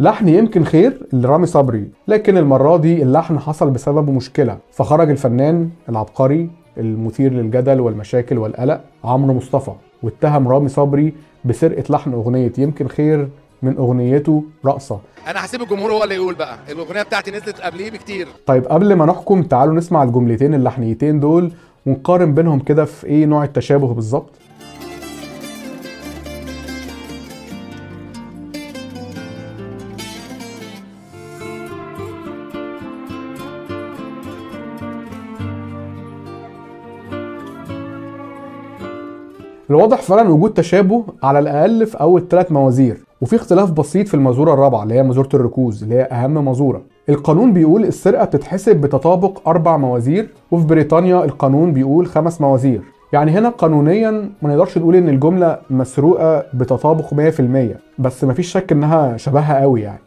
لحن يمكن خير لرامي صبري لكن المرة دي اللحن حصل بسببه مشكلة. فخرج الفنان العبقري المثير للجدل والمشاكل والقلق عمرو مصطفى واتهم رامي صبري بسرقة لحن أغنية يمكن خير من أغنيته رقصة. أنا هسيب الجمهور هو اللي يقول بقى. الأغنية بتاعتي نزلت قبليه بكتير. طيب قبل ما نحكم تعالوا نسمع الجملتين اللحنيتين دول ونقارن بينهم كده في إيه نوع التشابه بالظبط؟ الواضح فعلا وجود تشابه على الأقل في أول ثلاث موازير وفي اختلاف بسيط في المازورة الرابعة اللي هي مازورة الركوز اللي هي أهم مازورة. القانون بيقول السرقة بتتحسب بتطابق أربع موازير وفي بريطانيا القانون بيقول خمس موازير. يعني هنا قانونيا ما نقدرش نقول إن الجملة مسروقة بتطابق 100% بس مفيش شك إنها شبهها قوي يعني.